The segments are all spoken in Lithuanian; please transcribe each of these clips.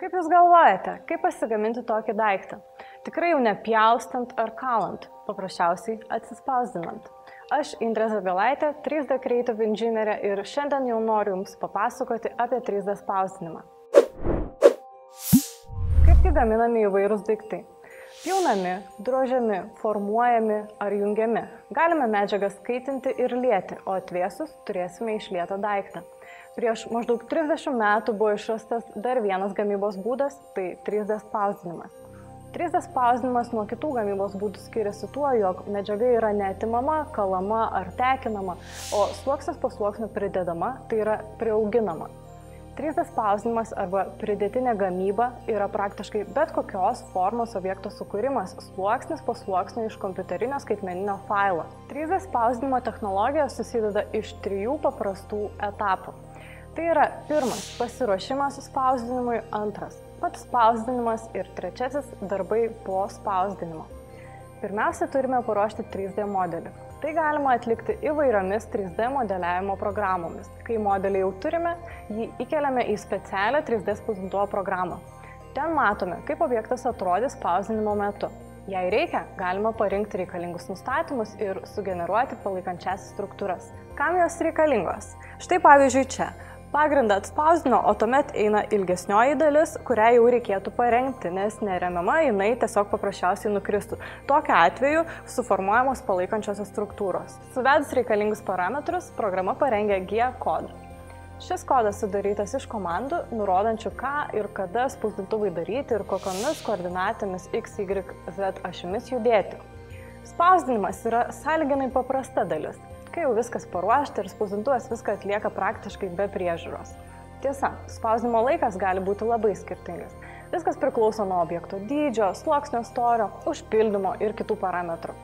Kaip Jūs galvojate, kaip pasigaminti tokį daiktą? Tikrai jau nepjaustant ar kalant, paprasčiausiai atsispausdinant. Aš Indrė Zabilaitė, 3D Creative Engineer ir šiandien jau noriu Jums papasakoti apie 3D spausdinimą. Kaipgi gaminami įvairūs daiktai? Pjaunami, drožiami, formuojami ar jungiami. Galime medžiagą skaitinti ir lieti, o atvėsus turėsime išlietą daiktą. Prieš maždaug 30 metų buvo išrastas dar vienas gamybos būdas - tai 3D spausdinimas. 3D spausdinimas nuo kitų gamybos būdų skiriasi tuo, jog medžiaga yra netimama, kalama ar tekinama, o sluoksnis po sluoksnio pridedama, tai yra priauginama. 3D spausdinimas arba pridėtinė gamyba yra praktiškai bet kokios formos objekto sukūrimas sluoksnis po sluoksnio iš kompiuterinio skaitmeninio failo. 3D spausdinimo technologija susideda iš trijų paprastų etapų. Tai yra pirmas - pasiruošimas spausdinimui, antras - pats spausdinimas ir trečiasis - darbai po spausdinimo. Pirmiausia, turime paruošti 3D modelį. Tai galima atlikti įvairiomis 3D modeliavimo programomis. Kai modelį jau turime, jį įkeliame į specialią 3D spausdintuvo programą. Ten matome, kaip objektas atrodys spausdinimo metu. Jei reikia, galima parinkti reikalingus nustatymus ir sugeneruoti palaikančias struktūras. Kam jos reikalingos? Štai pavyzdžiui čia. Pagrindą atspausdino, o tuomet eina ilgesnioji dalis, kurią jau reikėtų parengti, nes neremiama jinai tiesiog paprasčiausiai nukristų. Tokiu atveju suformuojamos palaikančiosios struktūros. Suvedus reikalingus parametrus, programa parengia G kodą. Šis kodas sudarytas iš komandų, nurodančių, ką ir kada spausdintuvai daryti ir kokiamis koordinatėmis X, Y, Z ašimis judėti. Spausdinimas yra sąlyginai paprasta dalis kai jau viskas paruošta ir spausdintuvas viską atlieka praktiškai be priežiūros. Tiesa, spausdinimo laikas gali būti labai skirtingas. Viskas priklauso nuo objekto dydžio, sluoksnio storio, užpildymo ir kitų parametrų.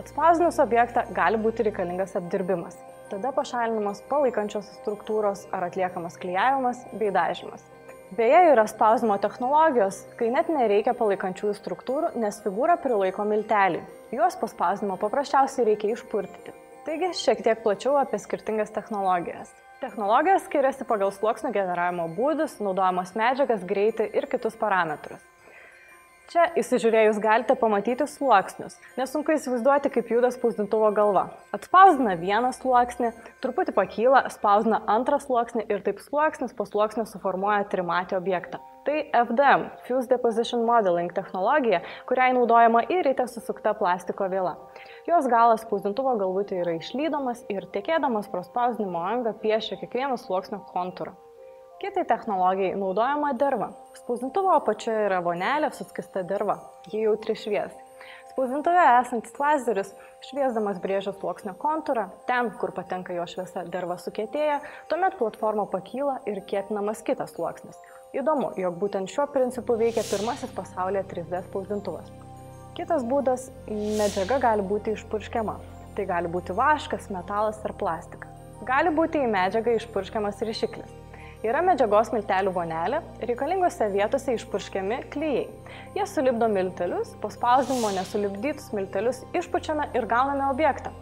Atspausdinus objektą gali būti reikalingas apdirbimas. Tada pašalinamos palaikančios struktūros ar atliekamas klyjavimas bei dažymas. Beje, yra spausdimo technologijos, kai net nereikia palaikančiųjų struktūrų, nes figūrą prilaiko milteliai. Juos po spausdinimo paprasčiausiai reikia išpurtyti. Taigi šiek tiek plačiau apie skirtingas technologijas. Technologijos skiriasi pagal sluoksnio generavimo būdus, naudojamos medžiagas, greitį ir kitus parametrus. Čia įsižiūrėjus galite pamatyti sluoksnius. Nesunku įsivaizduoti, kaip juda spausdintuvo galva. Atspausdina vieną sluoksnį, truputį pakyla, spausdina antrą sluoksnį ir taip sluoksnis po sluoksnio suformuoja trimatį objektą. Tai FDM – Fuse Deposition Modeling technologija, kuriai naudojama įrytė susukta plastiko vėla. Jos galas spausdintuvo galvutė yra išlydomas ir tekėdamas pro spausdinimo angą piešia kiekvieno sluoksnio kontūrą. Kitai technologijai naudojama dirva. Spausdintuvo apačioje yra vonelė suskista dirva, ji jautri šviesai. Spausdintuve esantis lazeris, šviesdamas brėžia sluoksnio kontūrą, ten, kur patenka jo šviesa, derva sukėtėja, tuomet platforma pakyla ir kietinamas kitas sluoksnis. Įdomu, jog būtent šiuo principu veikia pirmasis pasaulyje 3D spausdintuvas. Kitas būdas - medžiaga gali būti išpurškiama. Tai gali būti vaškas, metalas ar plastikas. Gali būti į medžiagą išpurškiamas ryšiklis. Yra medžiagos miltelių vonelė, reikalingose vietose išpurškiami klyjei. Jie sulibdo miltelius, po spausdinimo nesulibdytus miltelius išpučiame ir gauname objektą.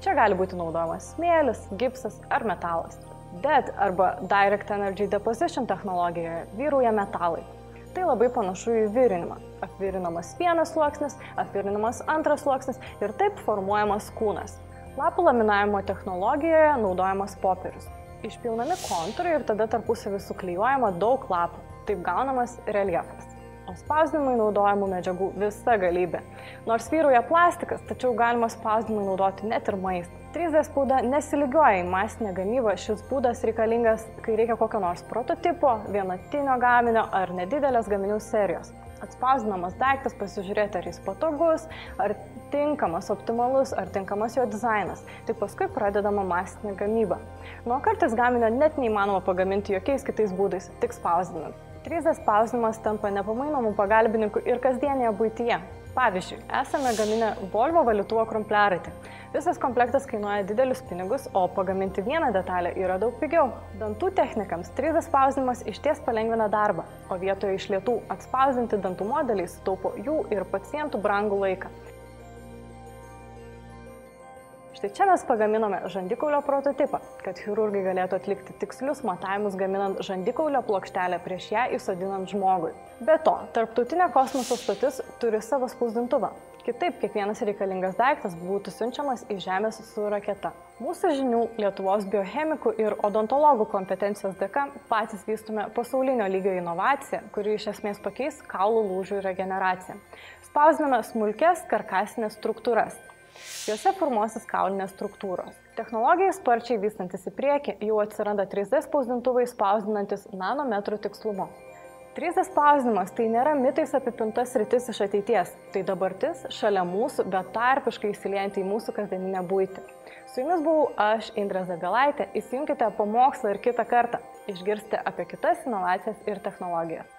Čia gali būti naudojamas smėlis, gipsas ar metalas. DED arba Direct Energy Deposition technologijoje vyrauja metalai. Tai labai panašu į virinimą. Apvirinamas vienas sluoksnis, apvirinamas antras sluoksnis ir taip formuojamas kūnas. Lapų laminavimo technologijoje naudojamas popierius. Išpilnami kontūrai ir tada tarpusavį suklyjuojama daug lapų. Taip gaunamas reljefas. O spausdinimui naudojamų medžiagų visa galybė. Nors vyrauja plastikas, tačiau galima spausdinimui naudoti net ir maistą. 3D spauda nesilygiuoja į masinę gamybą, šis būdas reikalingas, kai reikia kokio nors prototipo, vienatinio gaminio ar nedidelės gaminių serijos. Atspausdinamas daiktas pasižiūrėti, ar jis patogus, ar tinkamas, optimalus, ar tinkamas jo dizainas. Tik paskui pradedama masinė gamyba. Nuo kartais gaminio net neįmanoma pagaminti jokiais kitais būdais, tik spausdinant. 3D spausdinimas tampa nepamainomų pagalbininkų ir kasdienėje būtyje. Pavyzdžiui, esame gaminę Volvo valytuvo krumpliaraitį. Visas komplektas kainuoja didelius pinigus, o pagaminti vieną detalę yra daug pigiau. Dantų technikams 3D spausdinimas išties palengvina darbą, o vietoje išlietų atspausdinti dantų modeliai sutaupo jų ir pacientų brangų laiką. Štai čia mes pagaminome žandikaulio prototipą, kad chirurgai galėtų atlikti tikslius matavimus gaminant žandikaulio plokštelę prieš ją įsodinant žmogui. Be to, tarptautinė kosmoso stotis turi savo spausdintuvą. Kitaip kiekvienas reikalingas daiktas būtų siunčiamas į Žemės su raketa. Mūsų žinių Lietuvos biochemikų ir odontologų kompetencijos dėka patys vystume pasaulinio lygio inovaciją, kuri iš esmės pakeis kaulų lūžių regeneraciją. Spausdiname smulkės karkasinės struktūras. Juose formuosis kaulinės struktūros. Technologijai sparčiai vystantis į priekį jau atsiranda 3D spausdintuvai spausdinantis nanometrų tikslumu. 3D spausdinimas tai nėra mitais apipintas rytis iš ateities, tai dabartis šalia mūsų, bet tarpiškai įsiliejant į mūsų kasdieninę būtį. Su jumis buvau aš, Indrė Zagalaitė, įsijunkite po mokslą ir kitą kartą, išgirsite apie kitas inovacijas ir technologijas.